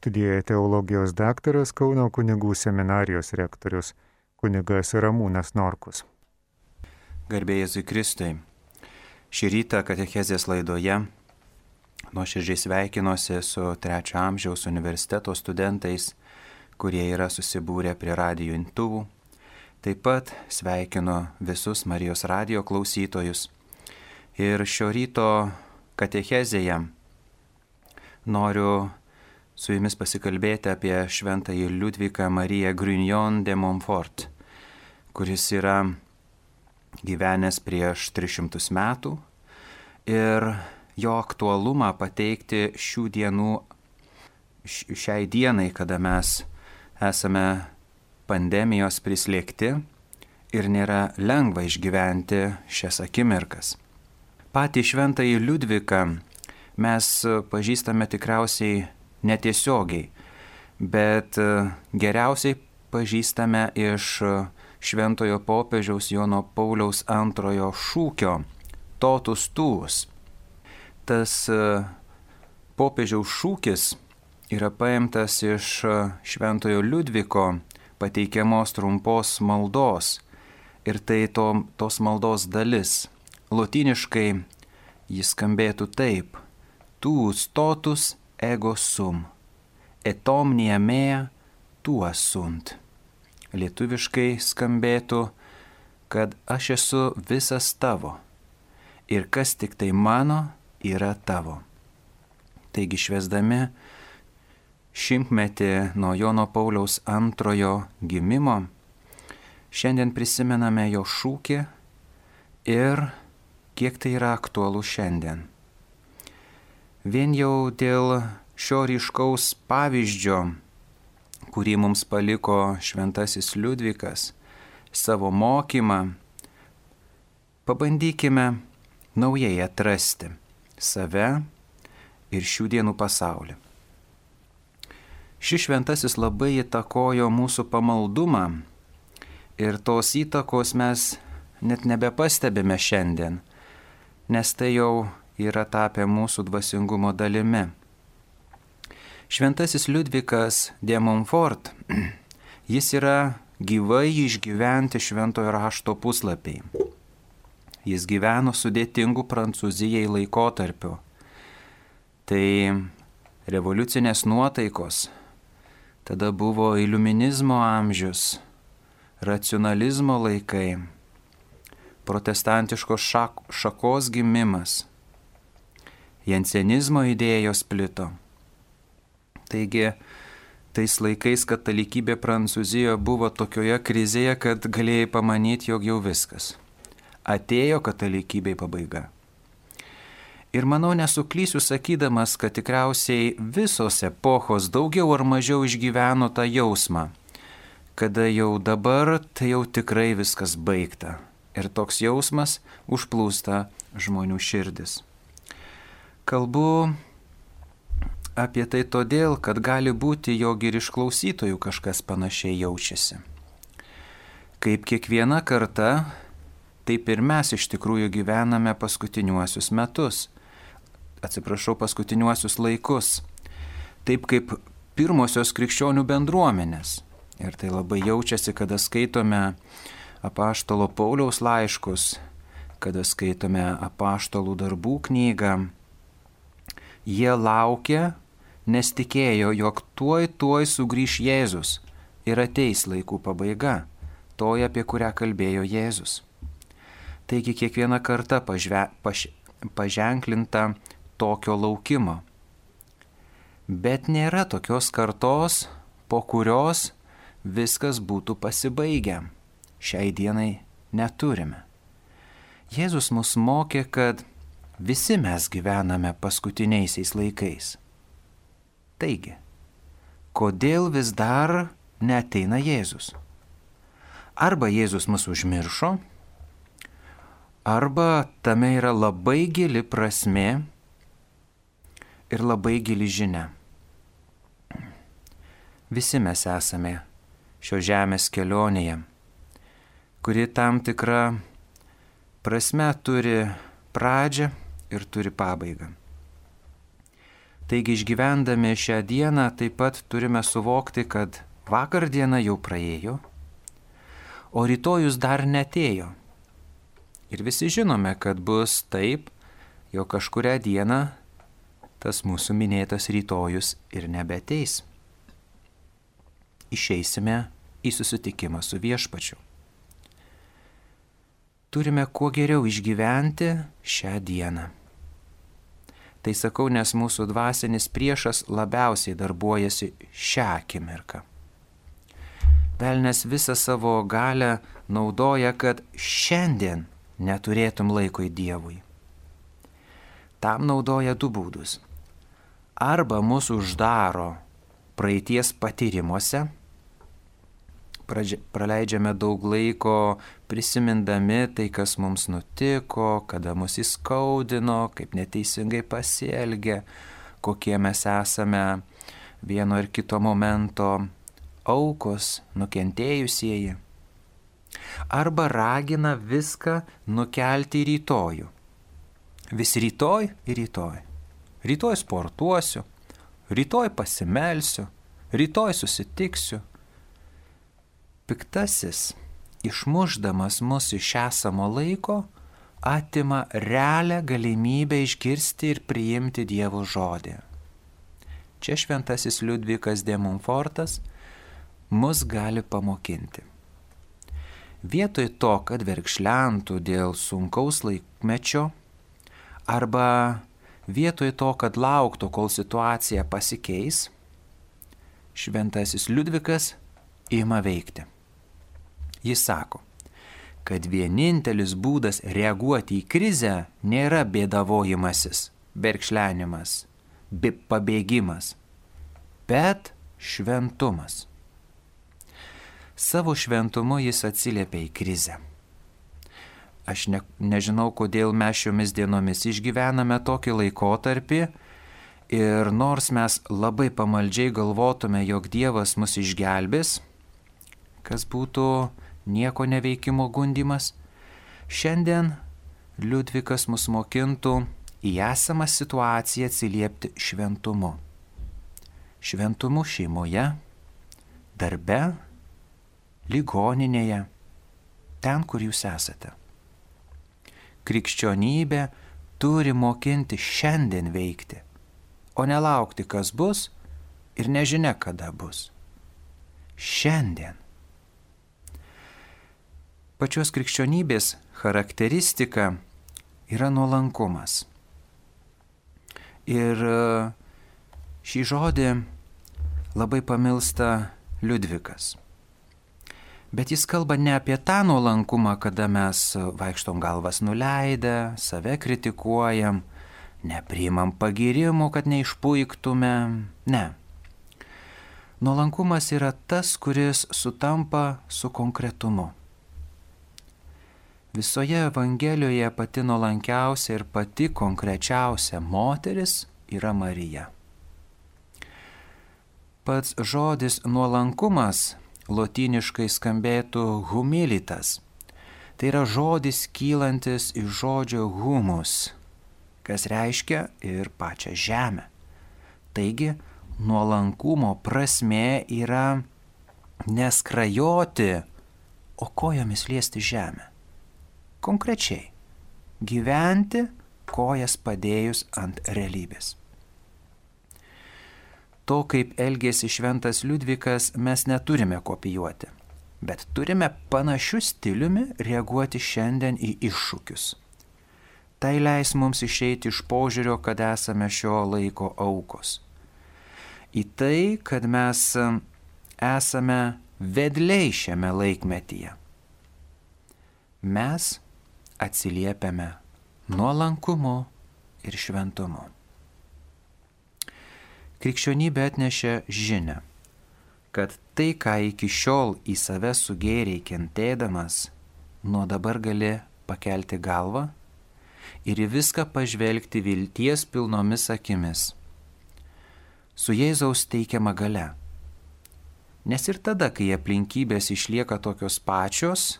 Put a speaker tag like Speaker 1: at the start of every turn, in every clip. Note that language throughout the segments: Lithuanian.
Speaker 1: studijoje teologijos daktaras Kauno kunigų seminarijos rektorius kunigas Ramūnas Norkus.
Speaker 2: Garbėjai Zikristai. Šį rytą Katechezės laidoje nuoširdžiai sveikinuosi su trečio amžiaus universiteto studentais, kurie yra susibūrę prie radijų intuvų. Taip pat sveikinu visus Marijos radio klausytojus. Ir šio ryto Katechezėje noriu su jumis pasikalbėti apie šventąjį Liudviką Mariją Grignon de Montfort, kuris yra gyvenęs prieš 300 metų ir jo aktualumą pateikti šių dienų, šiai dienai, kada mes esame pandemijos prislėgti ir nėra lengva išgyventi šias akimirkas. Patį šventąjį Liudviką mes pažįstame tikriausiai netiesiogiai, bet e, geriausiai pažįstame iš e, šventojo popiežiaus Jono Pauliaus antrojo šūkio totus tuus. Tas e, popiežiaus šūkis yra paimtas iš šventojo Liudviko pateikiamos trumpos maldos ir tai to, tos maldos dalis. Lotiniškai jis skambėtų taip. Tu stotus ego sum, et omnia mea tua sunt. Lietuviškai skambėtų, kad aš esu visas tavo ir kas tik tai mano yra tavo. Taigi švesdami šimtmetį nuo Jono Pauliaus antrojo gimimo, šiandien prisimename jo šūkį ir kiek tai yra aktualu šiandien. Vien jau dėl šio ryškaus pavyzdžio, kurį mums paliko šventasis Liudvikas, savo mokymą, pabandykime naujai atrasti save ir šių dienų pasaulį. Šis šventasis labai įtakojo mūsų pamaldumą ir tos įtakos mes net nebepastebime šiandien, nes tai jau yra tapę mūsų dvasingumo dalimi. Šventasis Liudvikas de Montfort, jis yra gyvai išgyventi šventojo rašto puslapiai. Jis gyveno sudėtingų Prancūzijai laikotarpiu. Tai revoliucinės nuotaikos, tada buvo iluminizmo amžius, racionalizmo laikai, protestantiškos šak, šakos gimimas, jensenizmo idėjos plito. Taigi, tais laikais katalikybė Prancūzijoje buvo tokioje krizėje, kad galėjai pamanyti, jog jau viskas. Atėjo katalikybei pabaiga. Ir manau nesuklysiu sakydamas, kad tikriausiai visos epochos daugiau ar mažiau išgyveno tą jausmą, kada jau dabar tai jau tikrai viskas baigta. Ir toks jausmas užplūsta žmonių širdis. Kalbu apie tai todėl, kad gali būti, jog ir iš klausytojų kažkas panašiai jaučiasi. Kaip kiekviena karta, taip ir mes iš tikrųjų gyvename paskutiniuosius metus. Atsiprašau, paskutiniuosius laikus. Taip kaip pirmosios krikščionių bendruomenės. Ir tai labai jaučiasi, kada skaitome apaštalo Pauliaus laiškus, kada skaitome apaštalų darbų knygą Jie laukė, nes tikėjo, jog tuoj tuoj sugrįž Jėzus ir ateis laikų pabaiga, toje, apie kurią kalbėjo Jėzus. Taigi kiekviena karta pažve, paž, paženklinta tokio laukimo. Bet nėra tokios kartos, po kurios viskas būtų pasibaigę. Šiai dienai neturime. Jėzus mus mokė, kad Visi mes gyvename paskutiniaisiais laikais. Taigi, kodėl vis dar neteina Jėzus? Arba Jėzus mus užmiršo, arba tame yra labai gili prasme ir labai gili žinia. Visi mes esame šio žemės kelionėje, kuri tam tikra prasme turi pradžią ir turi pabaigą. Taigi išgyvendami šią dieną taip pat turime suvokti, kad vakar diena jau praėjo, o rytojus dar netėjo. Ir visi žinome, kad bus taip, jo kažkuria diena tas mūsų minėtas rytojus ir nebeteis. Išeisime į susitikimą su viešpačiu. Turime kuo geriau išgyventi šią dieną. Tai sakau, nes mūsų dvasinis priešas labiausiai darbuojasi šią akimirką. Velnes visą savo galę naudoja, kad šiandien neturėtum laiko į Dievui. Tam naudoja du būdus. Arba mus uždaro praeities patyrimuose, praleidžiame daug laiko prisimindami tai, kas mums nutiko, kada mus įskaudino, kaip neteisingai pasielgė, kokie mes esame vieno ir kito momento aukos, nukentėjusieji arba ragina viską nukelti į rytojų. Vis rytoj ir rytoj. Rytoj sportuosiu, rytoj pasimelsiu, rytoj susitiksiu. Piktasis, išmuždamas mus iš esamo laiko, atima realią galimybę išgirsti ir priimti Dievo žodį. Čia šventasis Liudvikas de Mumfortas mus gali pamokinti. Vietoj to, kad verkšlentų dėl sunkaus laikmečio, arba vietoj to, kad lauktų, kol situacija pasikeis, šventasis Liudvikas ima veikti. Jis sako, kad vienintelis būdas reaguoti į krizę nėra bėdavojimasis, berkšlenimas, pabėgimas, bet šventumas. Savo šventumu jis atsiliepia į krizę. Aš ne, nežinau, kodėl mes šiomis dienomis išgyvename tokį laikotarpį ir nors mes labai pamaldžiai galvotume, jog Dievas mus išgelbės, kas būtų nieko neveikimo gundimas, šiandien Liudvikas mus mokintų į esamą situaciją atsiliepti šventumu. Šventumu šeimoje, darbe, ligoninėje, ten, kur jūs esate. Krikščionybė turi mokinti šiandien veikti, o nelaukti, kas bus ir nežinia, kada bus. Šiandien. Pačios krikščionybės charakteristika yra nuolankumas. Ir e, šį žodį labai pamilsta Liudvikas. Bet jis kalba ne apie tą nuolankumą, kada mes vaikštom galvas nuleidę, save kritikuojam, nepriimam pagirimų, kad neišpuiktume. Ne. Nuolankumas yra tas, kuris sutampa su konkretumu. Visoje Evangelijoje pati nuolankiausia ir pati konkrečiausia moteris yra Marija. Pats žodis nuolankumas lotyniškai skambėtų humilitas. Tai yra žodis kylantis iš žodžio humus, kas reiškia ir pačią žemę. Taigi, nuolankumo prasme yra neskrajoti, o kojomis liesti žemę. Konkrečiai - gyventi kojas padėjus ant realybės to, kaip elgėsi šventas Liudvikas, mes neturime kopijuoti, bet turime panašiu stiliumi reaguoti šiandien į iššūkius. Tai leis mums išeiti iš požiūrio, kad esame šio laiko aukos. Į tai, kad mes esame vedliai šiame laikmetyje. Mes atsiliepiame nuolankumu ir šventumu. Krikščionybė atnešė žinę, kad tai, ką iki šiol į save sugėriai kentėdamas, nuo dabar gali pakelti galvą ir į viską pažvelgti vilties pilnomis akimis. Su Jėzaus teikiama gale. Nes ir tada, kai aplinkybės išlieka tokios pačios,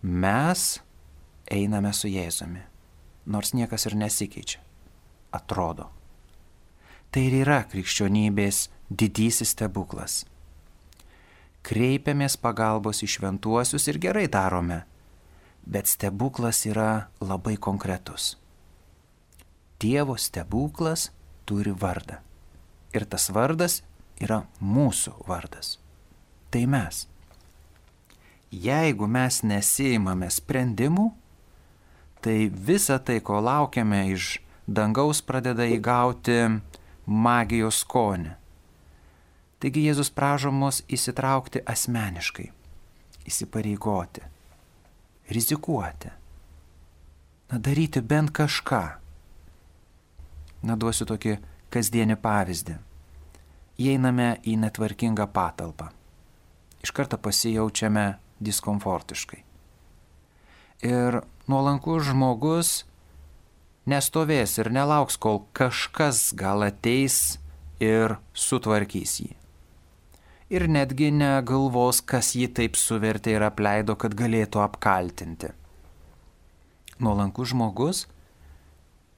Speaker 2: mes einame su Jėzumi, nors niekas ir nesikeičia. Atrodo. Tai ir yra krikščionybės didysis stebuklas. Kreipiamės pagalbos į šventuosius ir gerai darome, bet stebuklas yra labai konkretus. Dievo stebuklas turi vardą. Ir tas vardas yra mūsų vardas. Tai mes. Jeigu mes nesijimame sprendimų, tai visa tai, ko laukiame iš dangaus, pradeda įgauti magijos skonį. Taigi Jėzus prašo mus įsitraukti asmeniškai, įsipareigoti, rizikuoti, na daryti bent kažką. Na duosiu tokį kasdienį pavyzdį. Įeiname į netvarkingą patalpą. Iš karto pasijaučiame diskomfortiškai. Ir nuolankus žmogus nestovės ir nelauks, kol kažkas gal ateis ir sutvarkys jį ir netgi negalvos, kas jį taip suvertė ir apleido, kad galėtų apkaltinti. Nuolankus žmogus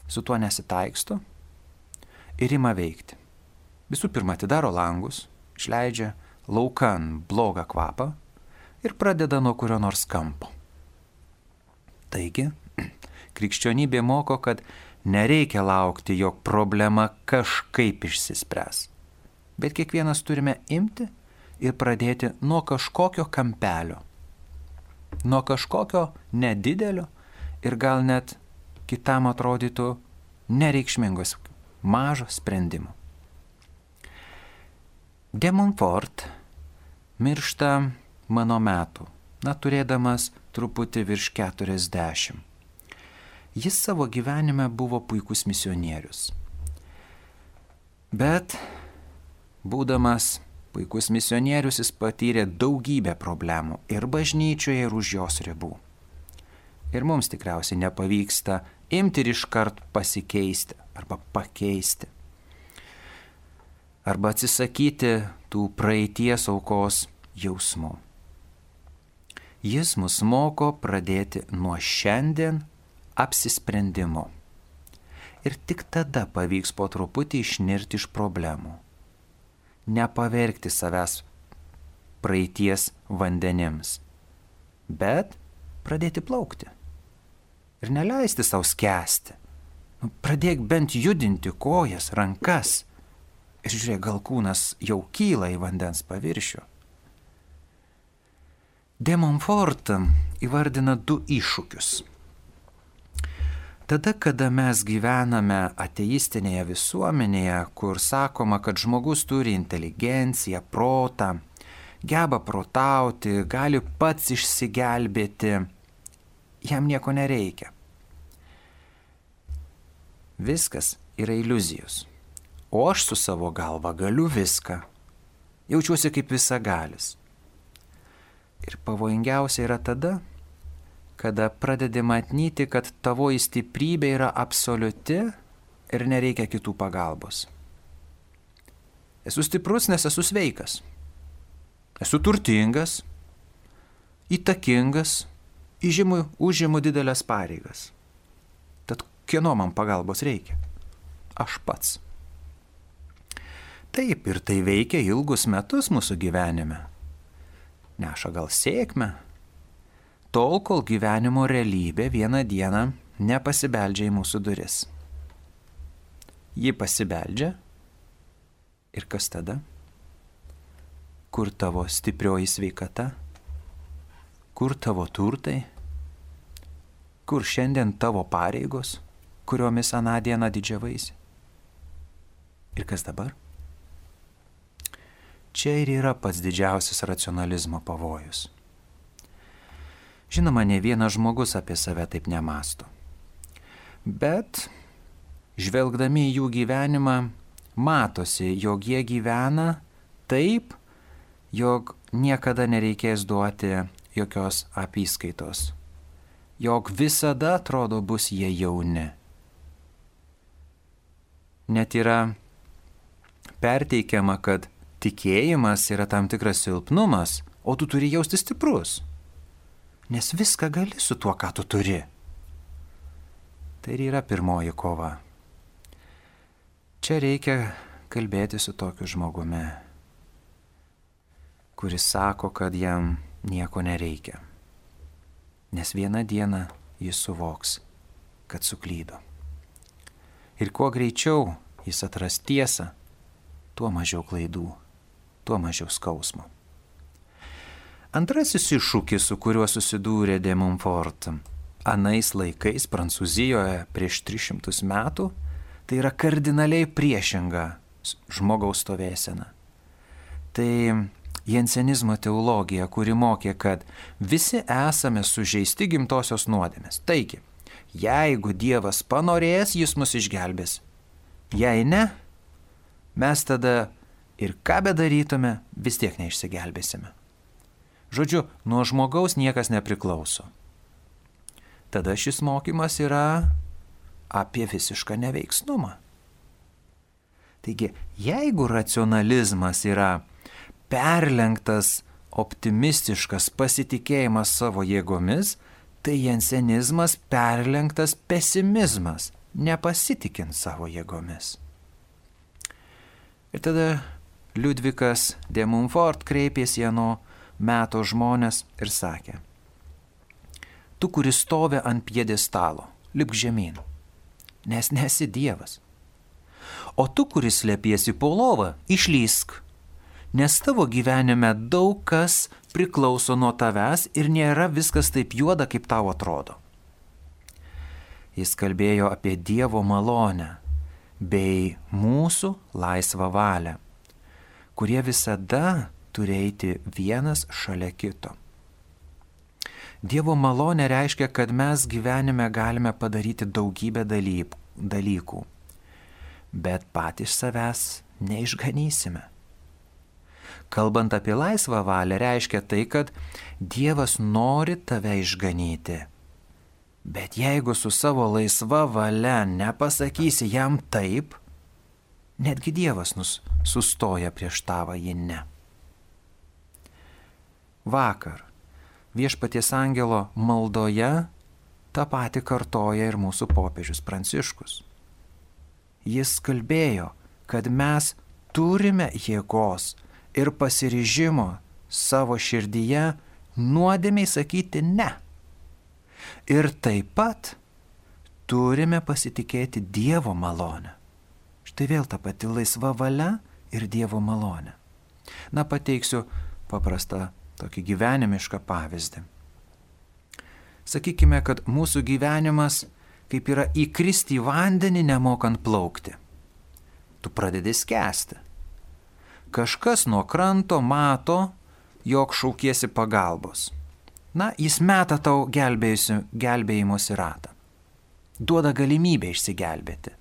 Speaker 2: su tuo nesitaiksto ir ima veikti. Visų pirma, atidaro langus, išleidžia laukan blogą kvapą ir pradeda nuo kurio nors kampo. Taigi, krikščionybė moko, kad nereikia laukti, jog problema kažkaip išsispręs. Bet kiekvienas turime imti ir pradėti nuo kažkokio kampelio, nuo kažkokio nedidelio ir gal net kitam atrodytų nereikšmingos, mažo sprendimo. Demonfort miršta mano metų, na turėdamas truputį virš 40. Jis savo gyvenime buvo puikus misionierius. Bet, būdamas Puikus misionierius jis patyrė daugybę problemų ir bažnyčioje, ir už jos ribų. Ir mums tikriausiai nepavyksta imti ir iškart pasikeisti arba pakeisti. Arba atsisakyti tų praeities aukos jausmų. Jis mus moko pradėti nuo šiandien apsisprendimo. Ir tik tada pavyks po truputį išnirti iš problemų nepavergti savęs praeities vandenims, bet pradėti plaukti ir neleisti savo skęsti. Nu, pradėk bent judinti kojas, rankas ir žiūrėk, gal kūnas jau kyla į vandens paviršių. Demonfort įvardina du iššūkius Tada, kada mes gyvename ateistinėje visuomenėje, kur sakoma, kad žmogus turi inteligenciją, protą, geba protauti, gali pats išsigelbėti, jam nieko nereikia. Viskas yra iliuzijos. O aš su savo galva galiu viską. Jaučiuosi kaip visagalis. Ir pavojingiausia yra tada, kada pradedi matyti, kad tavo stiprybė yra absoliuti ir nereikia kitų pagalbos. Esu stiprus, nes esu sveikas. Esu turtingas, įtakingas, įžimu, užimu didelės pareigas. Tad kieno man pagalbos reikia? Aš pats. Taip ir tai veikia ilgus metus mūsų gyvenime. Neša gal sėkmę, tol, kol gyvenimo realybė vieną dieną nepasibeldžia į mūsų duris. Ji pasibeldžia ir kas tada? Kur tavo stiprioji sveikata? Kur tavo turtai? Kur šiandien tavo pareigos, kuriomis aną dieną didžiavaisi? Ir kas dabar? Čia ir yra pats didžiausias racionalizmo pavojus. Žinoma, ne vienas žmogus apie save taip nemasto. Bet žvelgdami į jų gyvenimą, matosi, jog jie gyvena taip, jog niekada nereikės duoti jokios apyskaitos, jog visada atrodo bus jie jauni. Net yra perteikiama, kad tikėjimas yra tam tikras silpnumas, o tu turi jausti stiprus nes viską gali su tuo, ką tu turi. Tai ir yra pirmoji kova. čia reikia kalbėti su tokiu žmogumi, kuris sako, kad jam nieko nereikia. Nes vieną dieną jis suvoks, kad suklydo. Ir kuo greičiau jis atras tiesą, tuo mažiau klaidų, tuo mažiau skausmo. Antrasis iššūkis, su kuriuo susidūrė de Montfort anais laikais Prancūzijoje prieš 300 metų, tai yra kardinaliai priešinga žmogaus stovėsena. Tai jensenizmo teologija, kuri mokė, kad visi esame sužeisti gimtosios nuodėmės. Taigi, jeigu Dievas panorės, jis mus išgelbės. Jei ne, mes tada ir ką bedarytume, vis tiek neišsigelbėsime. Žodžiu, nuo žmogaus niekas nepriklauso. Tada šis mokymas yra apie visišką neveiksnumą. Taigi, jeigu racionalizmas yra perlenktas optimistiškas pasitikėjimas savo jėgomis, tai jensenizmas perlenktas pesimizmas, nepasitikint savo jėgomis. Ir tada Liudvikas de Mumfort kreipėsi nuo meto žmonės ir sakė, Tu, kuris stovi ant piedestalo, lipk žemyn, nes nesi Dievas. O tu, kuris lėpiesi po lovą, išlysk, nes tavo gyvenime daug kas priklauso nuo tavęs ir nėra viskas taip juoda, kaip tau atrodo. Jis kalbėjo apie Dievo malonę bei mūsų laisvą valią, kurie visada turi eiti vienas šalia kito. Dievo malonė reiškia, kad mes gyvenime galime padaryti daugybę dalykų, bet patys savęs neišganysime. Kalbant apie laisvą valią, reiškia tai, kad Dievas nori tave išganyti. Bet jeigu su savo laisva valia nepasakysi jam taip, netgi Dievas nus sustoja prieš tavą jį ne. Vakar viešpaties angelo maldoje tą patį kartoja ir mūsų popiežius Pranciškus. Jis kalbėjo, kad mes turime jėgos ir pasiryžimo savo širdyje nuodėmiai sakyti ne. Ir taip pat turime pasitikėti Dievo malonę. Štai vėl ta pati laisva valia ir Dievo malonė. Na, pateiksiu paprastą tokį gyvenimišką pavyzdį. Sakykime, kad mūsų gyvenimas kaip yra įkristi į vandenį nemokant plaukti. Tu pradedi skęsti. Kažkas nuo kranto mato, jog šaukiesi pagalbos. Na, jis meta tau gelbėjimosi ratą. Duoda galimybę išsigelbėti.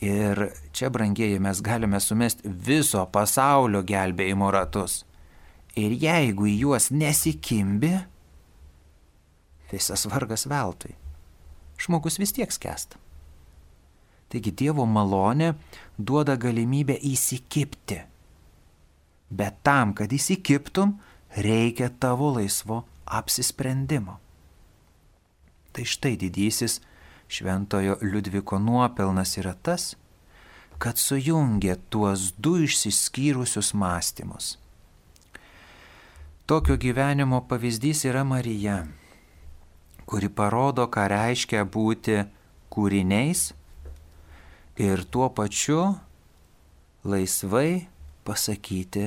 Speaker 2: Ir čia, brangieji, mes galime sumesti viso pasaulio gelbėjimo ratus. Ir jeigu į juos nesikimbi, visas vargas veltui. Žmogus vis tiek skęsta. Taigi Dievo malonė duoda galimybę įsikipti. Bet tam, kad įsikiptum, reikia tavo laisvo apsisprendimo. Tai štai didysis šventojo Liudviko nuopelnas yra tas, kad sujungia tuos du išsiskyrusius mąstymus Tokio gyvenimo pavyzdys yra Marija, kuri parodo, ką reiškia būti kūriniais ir tuo pačiu laisvai pasakyti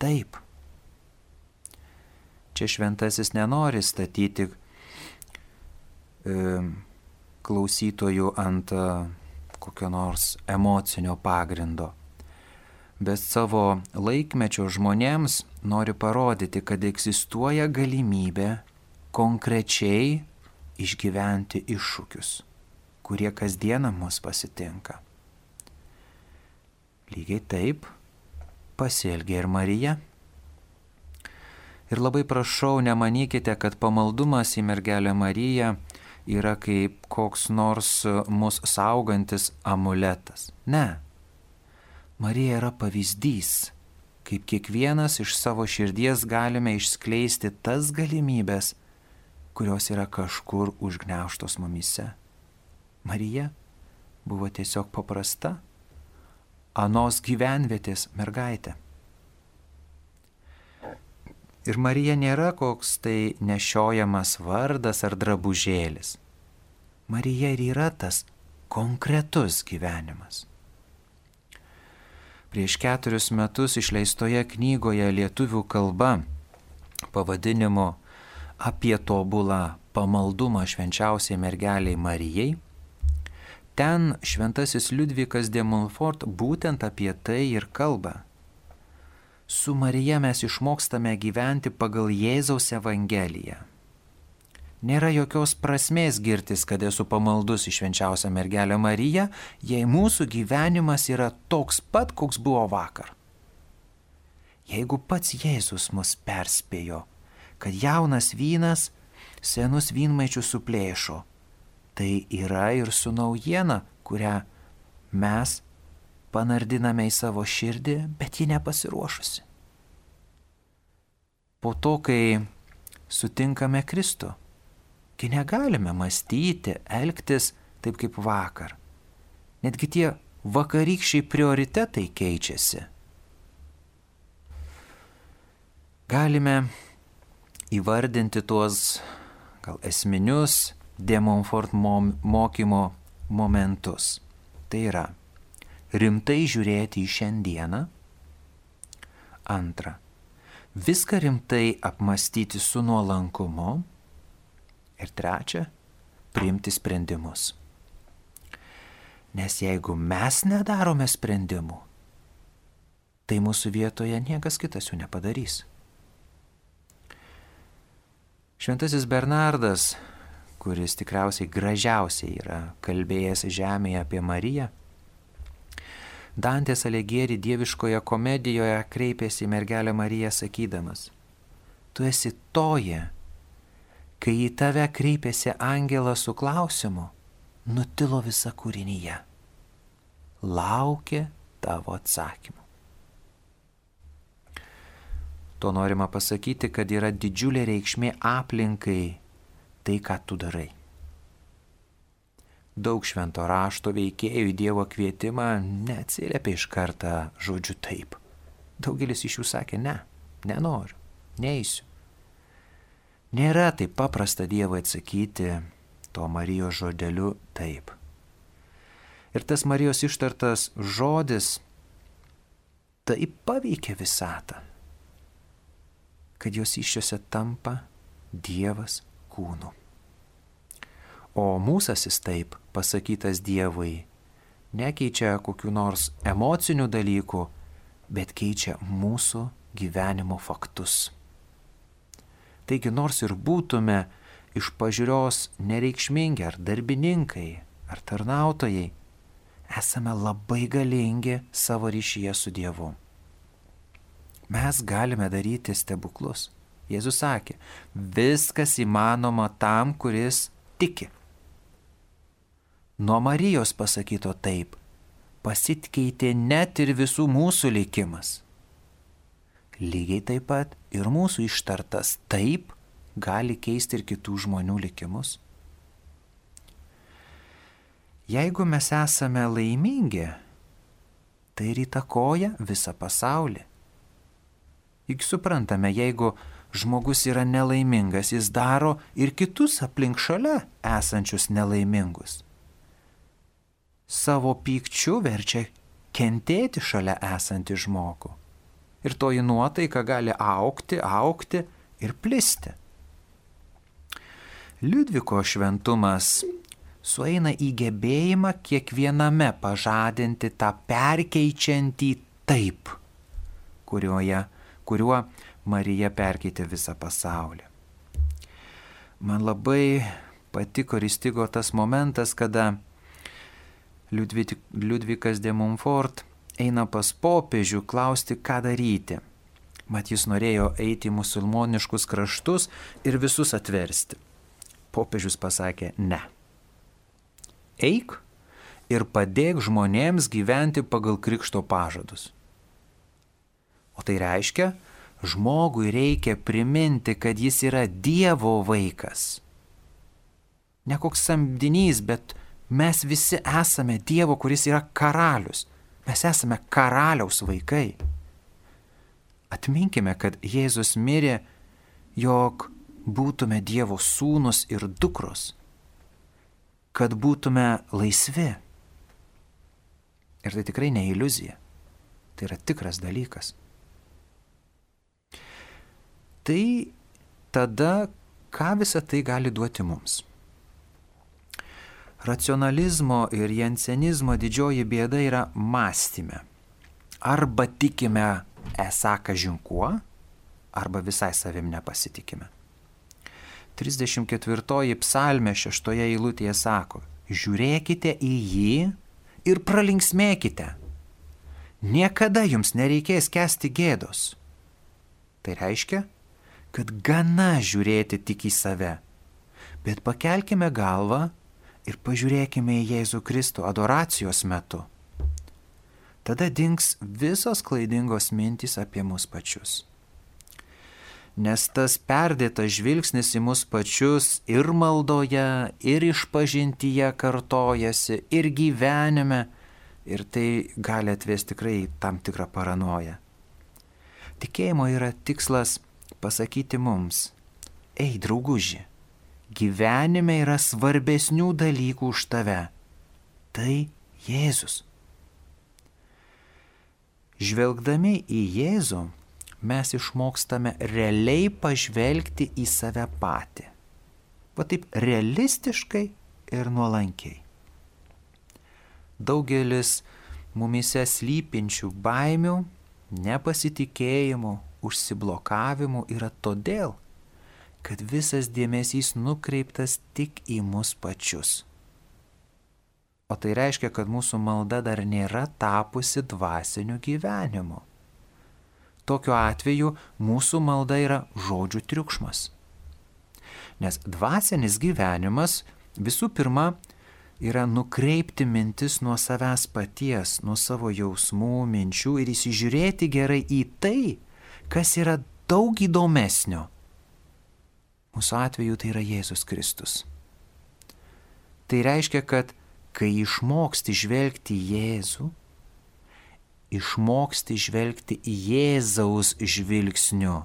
Speaker 2: taip. Čia šventasis nenori statyti e, klausytojų ant e, kokio nors emocinio pagrindo bet savo laikmečio žmonėms nori parodyti, kad egzistuoja galimybė konkrečiai išgyventi iššūkius, kurie kasdieną mus pasitinka. Lygiai taip pasielgė ir Marija. Ir labai prašau, nemanykite, kad pamaldumas į mergelę Mariją yra kaip koks nors mus saugantis amuletas. Ne, Marija yra pavyzdys, kaip kiekvienas iš savo širdies galime išskleisti tas galimybės, kurios yra kažkur užgneuštos mumise. Marija buvo tiesiog paprasta anos gyvenvietės mergaitė. Ir Marija nėra koks tai nešiojamas vardas ar drabužėlis. Marija ir yra tas konkretus gyvenimas. Prieš keturis metus išleistoje knygoje lietuvių kalba pavadinimu apie tobulą pamaldumą švenčiausiai mergeliai Marijai, ten šventasis Liudvikas de Montfort būtent apie tai ir kalba. Su Marija mes išmokstame gyventi pagal Jėzaus Evangeliją. Nėra jokios prasmės girtis, kad esu pamaldus į švenčiausią mergelę Mariją, jei mūsų gyvenimas yra toks pat, koks buvo vakar. Jeigu pats Jėzus mus perspėjo, kad jaunas vynas senus vynmaičius suplėšo, tai yra ir su naujiena, kurią mes panardiname į savo širdį, bet ji nepasiruošusi. Po to, kai sutinkame Kristų, kai negalime mąstyti, elgtis taip kaip vakar. Netgi tie vakarykščiai prioritetai keičiasi. Galime įvardinti tuos gal esminius Demonfort mokymo momentus. Tai yra rimtai žiūrėti į šiandieną. Antra, viską rimtai apmastyti su nuolankumu. Ir trečia, priimti sprendimus. Nes jeigu mes nedarome sprendimų, tai mūsų vietoje niekas kitas jų nepadarys. Šventasis Bernardas, kuris tikriausiai gražiausiai yra kalbėjęs žemėje apie Mariją, Dantės Alegėri dieviškoje komedijoje kreipėsi į mergelę Mariją sakydamas, tu esi toje, kai į tave kreipėsi angelas su klausimu, nutilo visa kūrinyje. Laukia tavo atsakymų. To norima pasakyti, kad yra didžiulė reikšmė aplinkai tai, ką tu darai daug švento rašto veikėjų į Dievo kvietimą neatsiliepia iš kartą žodžiu taip. Daugelis iš jų sakė ne, nenoriu, neįsiu. Nėra taip paprasta Dievui atsakyti to Marijos žodeliu taip. Ir tas Marijos ištartas žodis taip paveikia visatą, kad jos iššiose tampa Dievas kūnu. O mūsasis taip pasakytas Dievui nekeičia kokiu nors emocinių dalykų, bet keičia mūsų gyvenimo faktus. Taigi nors ir būtume iš pažiūrios nereikšmingi ar darbininkai, ar tarnautojai, esame labai galingi savo ryšyje su Dievu. Mes galime daryti stebuklus. Jėzus sakė, viskas įmanoma tam, kuris tiki. Nuo Marijos pasakyto taip pasitkeitė net ir visų mūsų likimas. Lygiai taip pat ir mūsų ištartas taip gali keisti ir kitų žmonių likimus. Jeigu mes esame laimingi, tai ir įtakoja visą pasaulį. Juk suprantame, jeigu žmogus yra nelaimingas, jis daro ir kitus aplink šalia esančius nelaimingus savo pykčiu verčia kentėti šalia esantį žmogų. Ir toji nuotaika gali aukti, aukti ir plisti. Liudviko šventumas sueina į gebėjimą kiekviename pažadinti tą perkeičiantį taip, kurioje, kuriuo Marija perkeitė visą pasaulį. Man labai patiko ir įstigo tas momentas, kada Liudvikas de Montfort eina pas popiežių klausti, ką daryti. Mat jis norėjo eiti į musulmoniškus kraštus ir visus atversti. Popiežius pasakė ne. Eik ir padėk žmonėms gyventi pagal krikšto pažadus. O tai reiškia, žmogui reikia priminti, kad jis yra Dievo vaikas. Ne koks samdinys, bet Mes visi esame Dievo, kuris yra karalius. Mes esame karaliaus vaikai. Atminkime, kad Jėzus mirė, jog būtume Dievo sūnus ir dukros, kad būtume laisvi. Ir tai tikrai ne iliuzija, tai yra tikras dalykas. Tai tada, ką visa tai gali duoti mums? Racionalizmo ir jensenizmo didžioji bėda yra mąstyme. Arba tikime esą kažinkuo, arba visai savim nepasitikime. 34 psalmė 6 eilutėje sako, žiūrėkite į jį ir pralinksmėkite. Niekada jums nereikės kesti gėdos. Tai reiškia, kad gana žiūrėti tik į save, bet pakelkime galvą ir pažiūrėkime į Jėzų Kristų adoracijos metu. Tada dinks visos klaidingos mintys apie mus pačius. Nes tas perdėtas žvilgsnis į mus pačius ir maldoje, ir išpažintyje kartojasi, ir gyvenime, ir tai gali atvesti tikrai tam tikrą paranoją. Tikėjimo yra tikslas pasakyti mums, ei drauguži, gyvenime yra svarbesnių dalykų už tave. Tai Jėzus. Žvelgdami į Jėzų, mes išmokstame realiai pažvelgti į save patį. Va taip realistiškai ir nuolankiai. Daugelis mumise slypinčių baimių, nepasitikėjimų, užsiblokavimų yra todėl, kad visas dėmesys nukreiptas tik į mus pačius. O tai reiškia, kad mūsų malda dar nėra tapusi dvasiniu gyvenimu. Tokiu atveju mūsų malda yra žodžių triukšmas. Nes dvasinis gyvenimas visų pirma yra nukreipti mintis nuo savęs paties, nuo savo jausmų, minčių ir įsižiūrėti gerai į tai, kas yra daug įdomesnio Mūsų atveju tai yra Jėzus Kristus. Tai reiškia, kad kai išmoksti žvelgti į Jėzų, išmoksti žvelgti į Jėzaus žvilgsniu,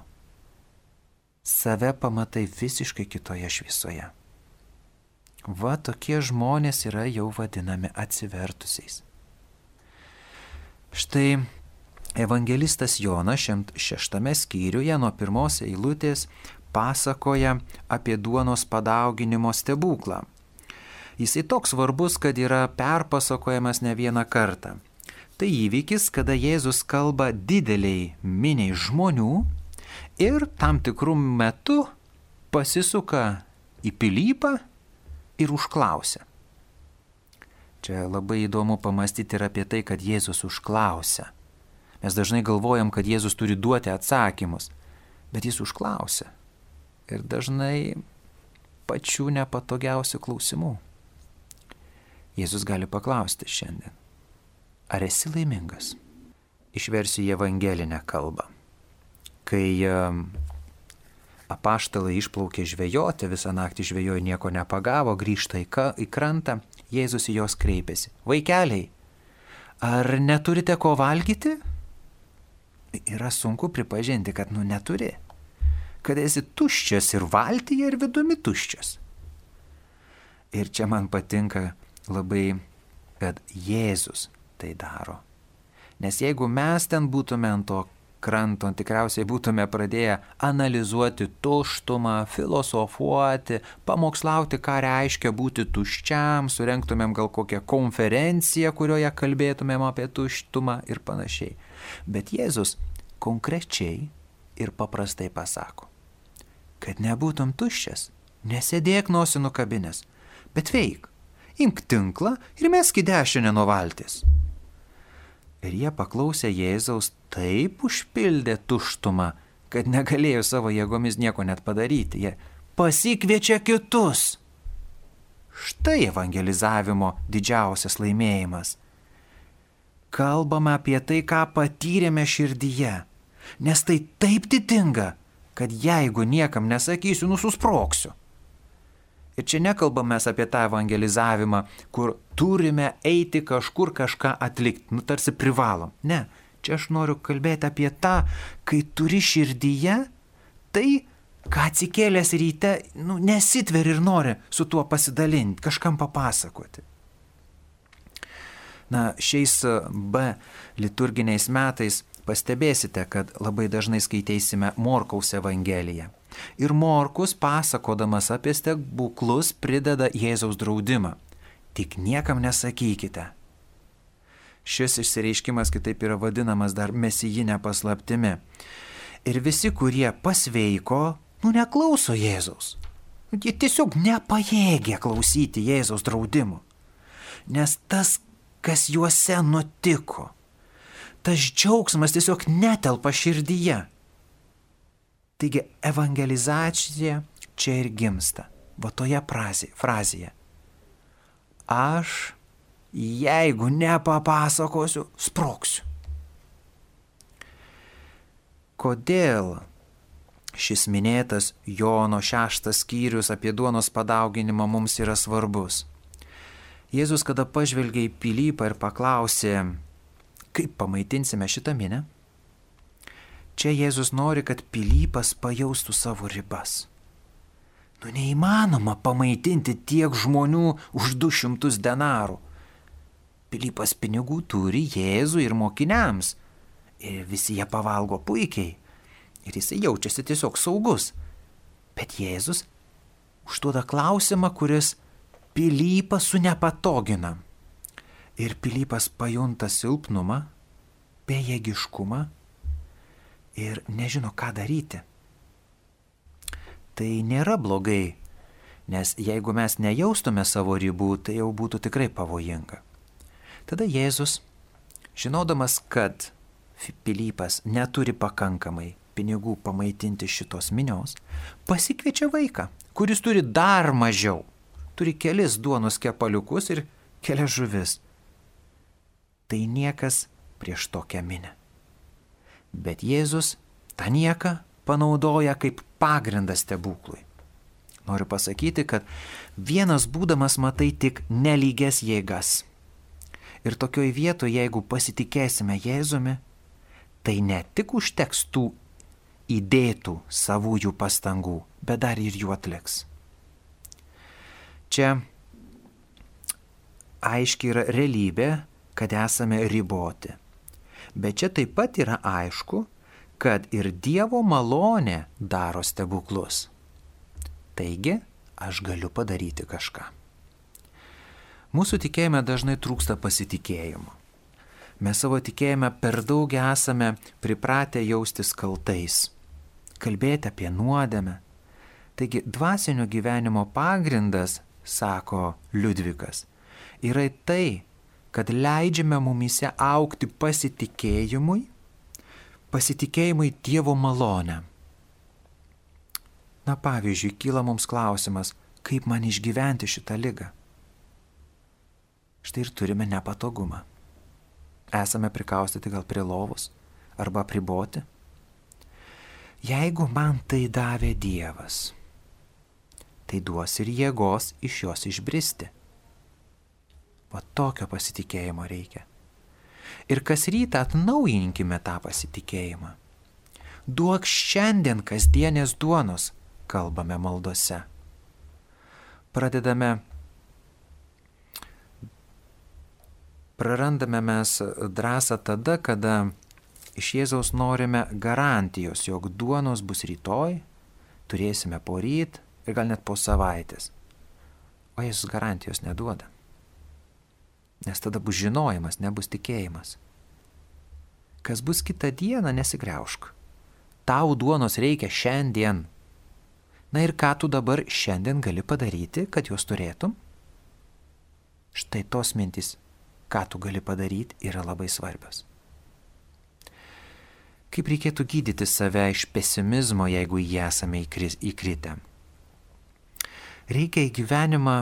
Speaker 2: save pamatai visiškai kitoje šviesoje. Va tokie žmonės yra jau vadinami atsivertusiais. Štai evangelistas Jonas šeštame skyriuje nuo pirmos eilutės pasakoja apie duonos padauginimo stebuklą. Jisai toks svarbus, kad yra perpasakojamas ne vieną kartą. Tai įvykis, kada Jėzus kalba dideliai miniai žmonių ir tam tikrų metų pasisuka į pilypą ir užklausia. Čia labai įdomu pamastyti ir apie tai, kad Jėzus užklausia. Mes dažnai galvojam, kad Jėzus turi duoti atsakymus, bet jis užklausia ir dažnai pačių nepatogiausių klausimų. Jėzus gali paklausti šiandien, ar esi laimingas? Išversiu į evangelinę kalbą. Kai apaštalai išplaukė žvejoti, visą naktį žvejojo nieko nepagavo, grįžta į, ka, į krantą, Jėzus į juos kreipėsi. Vaikeliai, ar neturite ko valgyti? Yra sunku pripažinti, kad nu neturi kad esi tuščias ir valtyje, ir vidumi tuščias. Ir čia man patinka labai, kad Jėzus tai daro. Nes jeigu mes ten būtume ant to kranto, tikriausiai būtume pradėję analizuoti tuštumą, filosofuoti, pamokslauti, ką reiškia būti tuščiam, surenktumėm gal kokią konferenciją, kurioje kalbėtumėm apie tuštumą ir panašiai. Bet Jėzus konkrečiai ir paprastai pasako, kad nebūtum tuščias, nesėdėk nosį nukabinės, bet veik, imk tinklą ir mesk į dešinę nuo valties. Ir jie paklausė Jėzaus taip užpildė tuštumą, kad negalėjo savo jėgomis nieko net padaryti. Jie pasikviečia kitus. Štai evangelizavimo didžiausias laimėjimas. Kalbame apie tai, ką patyrėme širdyje, nes tai taip didinga, kad jeigu niekam nesakysiu, nususproksiu. Ir čia nekalbame apie tą evangelizavimą, kur turime eiti kažkur kažką atlikti, nu tarsi privalom. Ne, čia aš noriu kalbėti apie tą, kai turi širdyje tai, ką atsikėlęs ryte, nu, nesitveri ir nori su tuo pasidalinti, kažkam papasakoti. Na, šiais B liturginiais metais pastebėsite, kad labai dažnai skaitysime Morkaus Evangeliją. Ir Morkus, pasakodamas apie stebuklus, prideda Jėzaus draudimą. Tik niekam nesakykite. Šis išsireiškimas kitaip yra vadinamas dar mesijinė paslaptimi. Ir visi, kurie pasveiko, nu neklauso Jėzaus. Jie tiesiog nepajėgė klausyti Jėzaus draudimų. Nes tas, kas juose nutiko, tas džiaugsmas tiesiog netelpa širdyje. Taigi evangelizacija čia ir gimsta, va toje frazėje. Aš, jeigu nepapasakosiu, sproksiu. Kodėl šis minėtas Jono šeštas skyrius apie duonos padauginimą mums yra svarbus? Jėzus, kada pažvelgė į Pilypą ir paklausė, kaip pamaitinsime šitą minę, Čia Jėzus nori, kad Pilypas pajaustų savo ribas. Nu neįmanoma pamaitinti tiek žmonių už 200 denarų. Pilypas pinigų turi Jėzų ir mokiniams. Ir visi jie pavalgo puikiai. Ir jisai jaučiasi tiesiog saugus. Bet Jėzus užduoda klausimą, kuris Pilypą sunepatogina. Ir Pilypas pajunta silpnumą, bejėgiškumą ir nežino, ką daryti. Tai nėra blogai, nes jeigu mes nejaustume savo ribų, tai jau būtų tikrai pavojinga. Tada Jėzus, žinodamas, kad Pilypas neturi pakankamai pinigų pamaitinti šitos minios, pasikviečia vaiką, kuris turi dar mažiau. Turi kelis duonus kepaliukus ir kelias žuvis. Tai niekas prieš tokią minę. Bet Jėzus tą nieką panaudoja kaip pagrindą stebuklui. Noriu pasakyti, kad vienas būdamas matai tik nelygias jėgas. Ir tokioj vietoje, jeigu pasitikėsime Jėzumi, tai ne tik užteks tų įdėtų savųjų pastangų, bet dar ir jų atliks. Čia aiškiai yra realybė, kad esame riboti. Bet čia taip pat yra aišku, kad ir Dievo malonė daro stebuklus. Taigi, aš galiu padaryti kažką. Mūsų tikėjime dažnai trūksta pasitikėjimo. Mes savo tikėjime per daug esame pripratę jaustis kaltais, kalbėti apie nuodėmę. Taigi dvasinio gyvenimo pagrindas, sako Liudvikas, yra tai, kad leidžiame mumise aukti pasitikėjimui, pasitikėjimui Dievo malonę. Na pavyzdžiui, kyla mums klausimas, kaip man išgyventi šitą lygą. Štai ir turime nepatogumą. Esame prikaustyti gal prie lovos arba priboti. Jeigu man tai davė Dievas, tai duos ir jėgos iš jos išbristi. O tokio pasitikėjimo reikia. Ir kas rytą atnaujinkime tą pasitikėjimą. Duok šiandien kasdienės duonos, kalbame maldose. Pradedame, prarandame mes drąsą tada, kada iš Jėzaus norime garantijos, jog duonos bus rytoj, turėsime poryt ir gal net po savaitės. O Jėzus garantijos neduoda. Nes tada bus žinojimas, nebus tikėjimas. Kas bus kitą dieną, nesigriaušk. Tau duonos reikia šiandien. Na ir ką tu dabar šiandien gali padaryti, kad juos turėtum? Štai tos mintys, ką tu gali padaryti, yra labai svarbios. Kaip reikėtų gydyti save iš pesimizmo, jeigu jį esame įkritę? Reikia į gyvenimą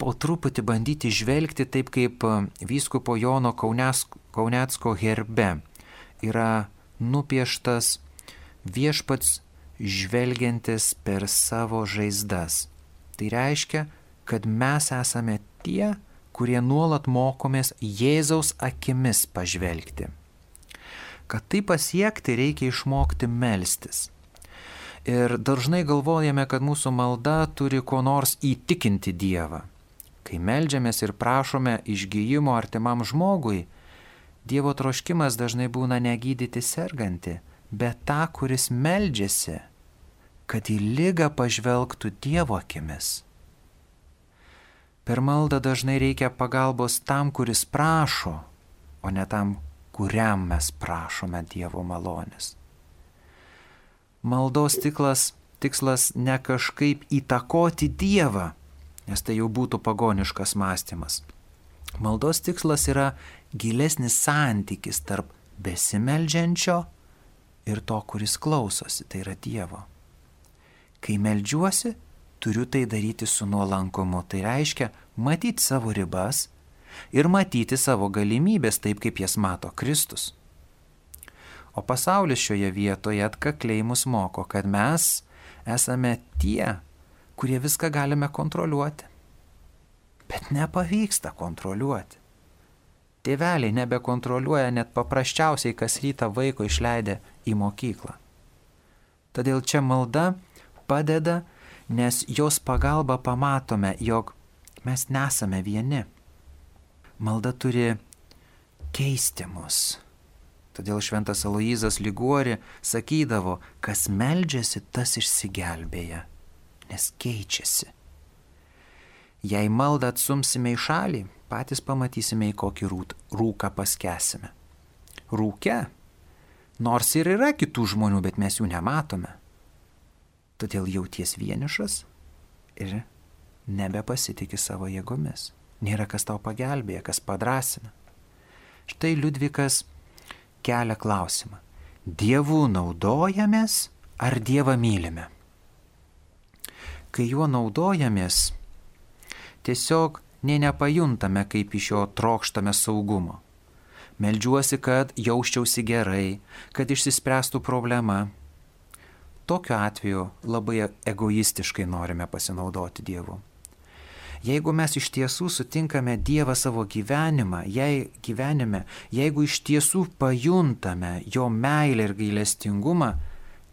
Speaker 2: po truputį bandyti žvelgti taip, kaip e, vyskupo Jono Kaunecko herbe yra nupieštas viešpats žvelgiantis per savo žaizdas. Tai reiškia, kad mes esame tie, kurie nuolat mokomės Jėzaus akimis pažvelgti. Kad tai pasiekti, reikia išmokti melstis. Ir dažnai galvojame, kad mūsų malda turi ko nors įtikinti Dievą. Kai melžiamės ir prašome išgyjimo artimam žmogui, Dievo troškimas dažnai būna negydyti sergantį, bet tą, kuris meldžiasi, kad į lygą pažvelgtų Dievo akimis. Per maldą dažnai reikia pagalbos tam, kuris prašo, o ne tam, kuriam mes prašome Dievo malonės. Maldos tiklas, tikslas ne kažkaip įtakoti Dievą, nes tai jau būtų pagoniškas mąstymas. Maldos tikslas yra gilesnis santykis tarp besimeldžiančio ir to, kuris klausosi, tai yra Dievo. Kai melžiuosi, turiu tai daryti su nuolankumu, tai reiškia matyti savo ribas ir matyti savo galimybės taip, kaip jas mato Kristus. O pasaulis šioje vietoje atkakliai mus moko, kad mes esame tie, kurie viską galime kontroliuoti. Bet nepavyksta kontroliuoti. Tėveliai nebekontroliuoja net paprasčiausiai kas rytą vaiko išleidę į mokyklą. Todėl čia malda padeda, nes jos pagalba pamatome, jog mes nesame vieni. Malda turi keisti mus. Todėl šventas Aloizas Liguori sakydavo, kas meldžiasi, tas išsigelbėja, nes keičiasi. Jei maldą atsumsime į šalį, patys pamatysime, į kokį rūką paskesime. Rūke, nors ir yra kitų žmonių, bet mes jų nematome. Todėl jauties vienišas ir nebepasitikė savo jėgomis. Nėra kas tau pagelbėja, kas padrasina. Štai Liudvikas kelia klausimą. Dievų naudojamės ar Dievą mylime? Kai juo naudojamės, tiesiog nei nepajuntame, kaip iš jo trokštame saugumo. Meldžiuosi, kad jausčiausi gerai, kad išsispręstų problema. Tokiu atveju labai egoistiškai norime pasinaudoti Dievu. Jeigu mes iš tiesų sutinkame Dievą savo gyvenimą, jei gyvenime, jeigu iš tiesų pajuntame Jo meilę ir gailestingumą,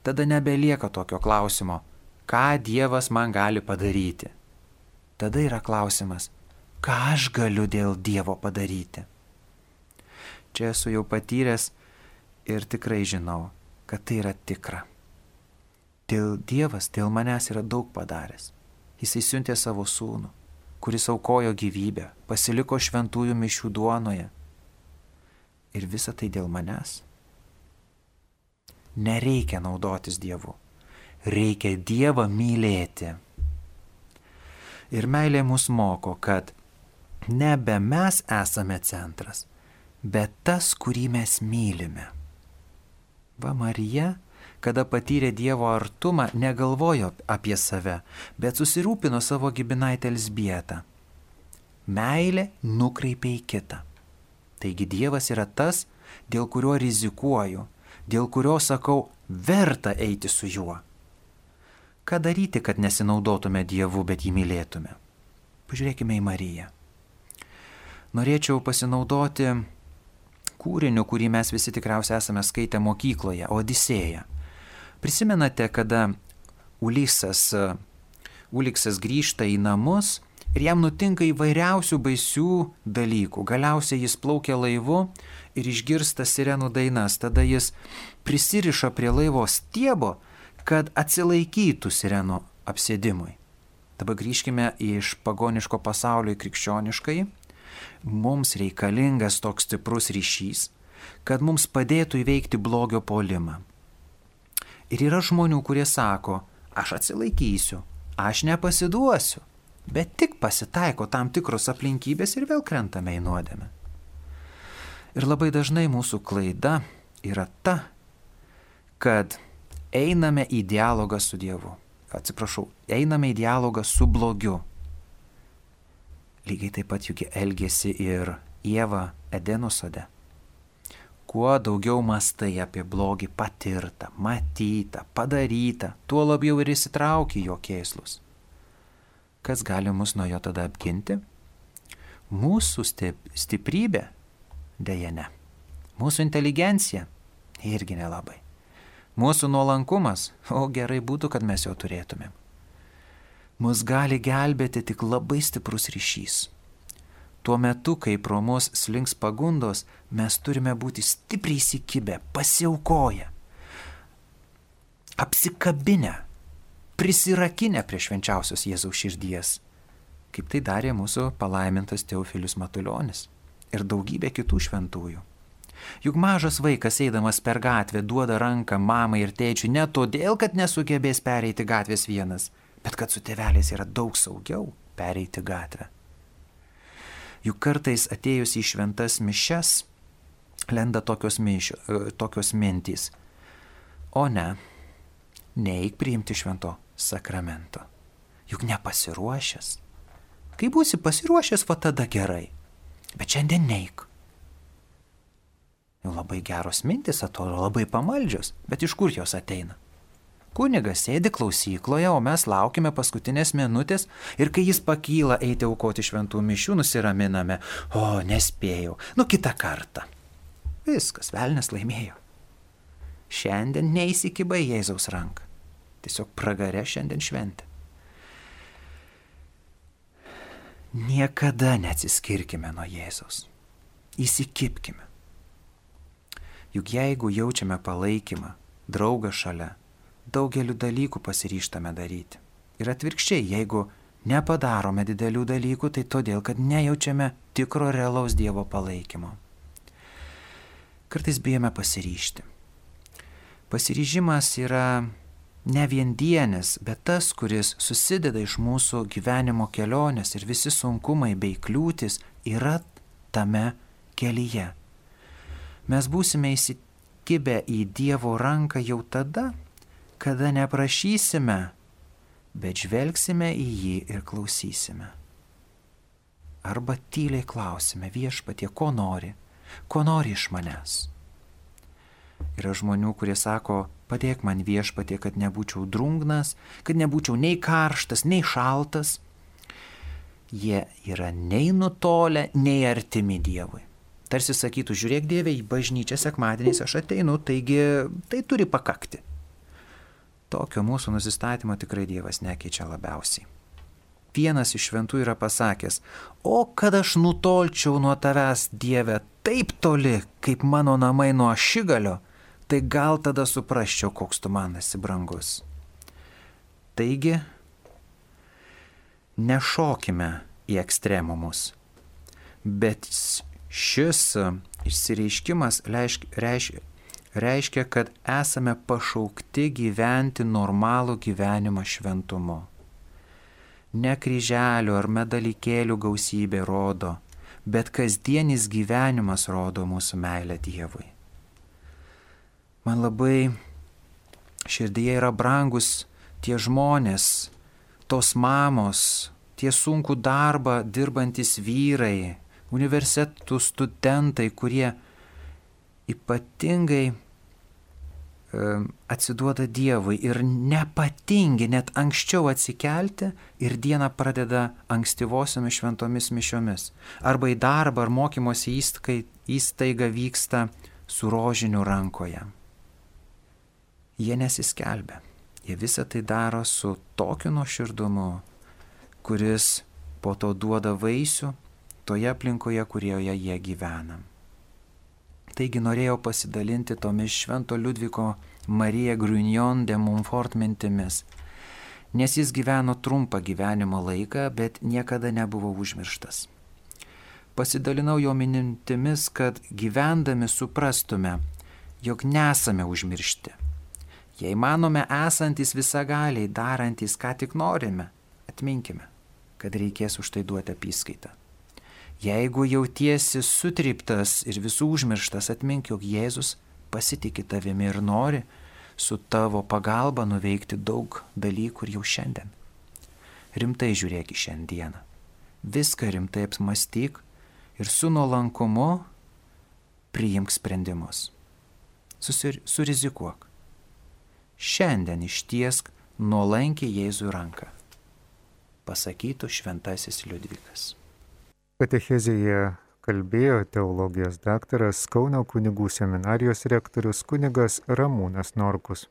Speaker 2: tada nebelieka tokio klausimo, ką Dievas man gali padaryti. Tada yra klausimas, ką aš galiu dėl Dievo padaryti. Čia esu jau patyręs ir tikrai žinau, kad tai yra tikra. Dėl Dievas dėl manęs yra daug padaręs. Jisai siuntė savo sūnų, kuris aukojo gyvybę, pasiliko šventųjų mišių duonoje. Ir visa tai dėl manęs. Nereikia naudotis Dievu. Reikia Dievą mylėti. Ir meilė mus moko, kad nebe mes esame centras, bet tas, kurį mes mylime. Va Marija, kada patyrė Dievo artumą, negalvojo apie save, bet susirūpino savo gibinaitę Elsbietą. Meilė nukreipia į kitą. Taigi Dievas yra tas, dėl kurio rizikuoju, dėl kurio sakau, verta eiti su juo. Ką daryti, kad nesinaudotume Dievu, bet jį mylėtume? Pažiūrėkime į Mariją norėčiau pasinaudoti kūriniu, kurį mes visi tikriausiai esame skaitę mokykloje - Odisėja. Prisimenate, kada Ulisas, Uliksas grįžta į namus ir jam nutinka įvairiausių baisių dalykų. Galiausiai jis plaukia laivu ir išgirsta sirenų dainas. Tada jis prisiriša prie laivo stiebo, kad atsilaikytų sirenų apsėdimui. Dabar grįžkime iš pagoniško pasaulio į krikščioniškai mums reikalingas toks stiprus ryšys, kad mums padėtų įveikti blogio polimą. Ir yra žmonių, kurie sako, aš atsilaikysiu, aš nepasiduosiu, bet tik pasitaiko tam tikros aplinkybės ir vėl krentame į nuodėmę. Ir labai dažnai mūsų klaida yra ta, kad einame į dialogą su Dievu. Atsiprašau, einame į dialogą su blogiu, Lygiai taip pat juk elgėsi ir Jėva Edeno sode. Kuo daugiau mastai apie blogį patirtą, matytą, padarytą, tuo labiau ir įsitrauki jo kėslus. kas gali mus nuo jo tada apginti? Mūsų stiprybė? Deja ne. Mūsų inteligencija? Irgi nelabai. Mūsų nuolankumas? O gerai būtų, kad mes jo turėtumėm. Mus gali gelbėti tik labai stiprus ryšys. Tuo metu, kai pro mus slinks pagundos, mes turime būti stipriai įsikibę, pasiaukoję, apsikabinę, prisirakinę prie švenčiausios Jėzaus širdies, kaip tai darė mūsų palaimintas Teofilius Matuljonis ir daugybė kitų šventųjų. Juk mažas vaikas eidamas per gatvę duoda ranką mamai ir tėčiui ne todėl, kad nesugebės pereiti gatvės vienas, bet kad su tėveliais yra daug saugiau pereiti gatvę. Juk kartais atėjus į šventas mišes lenda tokios, mišio, e, tokios mintys. O ne, neik priimti švento sakramento. Juk nepasiruošęs. Kai būsi pasiruošęs, va tada gerai. Bet šiandien neik. Jau labai geros mintis atrodo, labai pamaldžios, bet iš kur jos ateina? Kunigas sėdi klausykloje, o mes laukime paskutinės minutės ir kai jis pakyla eiti aukoti šventų mišių, nusiraminame. O, nespėjau. Nu, kitą kartą. Viskas, velnės laimėjo. Šiandien neįsikibai Jėzaus ranką. Tiesiog pragare šiandien šventė. Niekada neatsiskirkime nuo Jėzaus. Įsikipkime. Juk jeigu jaučiame palaikymą, draugą šalia, daugeliu dalykų pasiryštame daryti. Ir atvirkščiai, jeigu nepadarome didelių dalykų, tai todėl, kad nejaučiame tikro realaus Dievo palaikymo. Kartais bijome pasiryšti. Pasiryžimas yra ne vien dienis, bet tas, kuris susideda iš mūsų gyvenimo kelionės ir visi sunkumai bei kliūtis yra tame kelyje. Mes būsime įsikibę į Dievo ranką jau tada, kada neprašysime, bet žvelgsime į jį ir klausysime. Arba tyliai klausime viešpatie, ko nori, ko nori iš manęs. Yra žmonių, kurie sako, padėk man viešpatie, kad nebūčiau drungnas, kad nebūčiau nei karštas, nei šaltas. Jie yra nei nutolę, nei artimi Dievui. Tarsi sakytų, žiūrėk Dieve, į bažnyčią sekmadieniais aš ateinu, taigi tai turi pakakti. Tokio mūsų nusistatymo tikrai Dievas nekeičia labiausiai. Vienas iš šventų yra pasakęs, o kad aš nutolčiau nuo tavęs, Dieve, taip toli, kaip mano namai nuo šigalio, tai gal tada suprasčiau, koks tu man esi brangus. Taigi, nešokime į ekstremumus, bet šis išsireiškimas reiškia, reiškia, kad esame pašaukti gyventi normalų gyvenimą šventumu. Ne kryželių ar medalikėlių gausybė rodo, bet kasdienis gyvenimas rodo mūsų meilę Dievui. Man labai širdyje yra brangus tie žmonės, tos mamos, tie sunku darbą dirbantis vyrai, universitetų studentai, kurie ypatingai atsiduoda Dievui ir nepatingi net anksčiau atsikelti ir dieną pradeda ankstyvosiomis šventomis mišiomis. Arba į darbą ar mokymosi įstaiga vyksta su rožiniu rankoje. Jie nesiskelbia. Jie visą tai daro su tokiu nuoširdumu, kuris po to duoda vaisių toje aplinkoje, kurioje jie gyvena. Taigi norėjau pasidalinti tomis Švento Liudviko Marija Grunion de Montfort mintimis, nes jis gyveno trumpą gyvenimo laiką, bet niekada nebuvo užmirštas. Pasidalinau jo mintimis, kad gyvendami suprastume, jog nesame užmiršti. Jei manome esantis visagaliai, darantis, ką tik norime, atminkime, kad reikės už tai duoti apskaitą. Jeigu jautiesi sutriptas ir visų užmirštas, atmink, jog Jėzus pasitikė tavimi ir nori su tavo pagalba nuveikti daug dalykų ir jau šiandien. Rimtai žiūrėk į šiandieną. Viską rimtai apmastyk ir su nuolankumu priimk sprendimus. Susir, surizikuok. Šiandien ištiesk nuolankiai Jėzui ranką. pasakytų šventasis Liudvikas.
Speaker 1: Katechezėje kalbėjo teologijos daktaras Kauno kunigų seminarijos rektorius kunigas Ramūnas Norkus.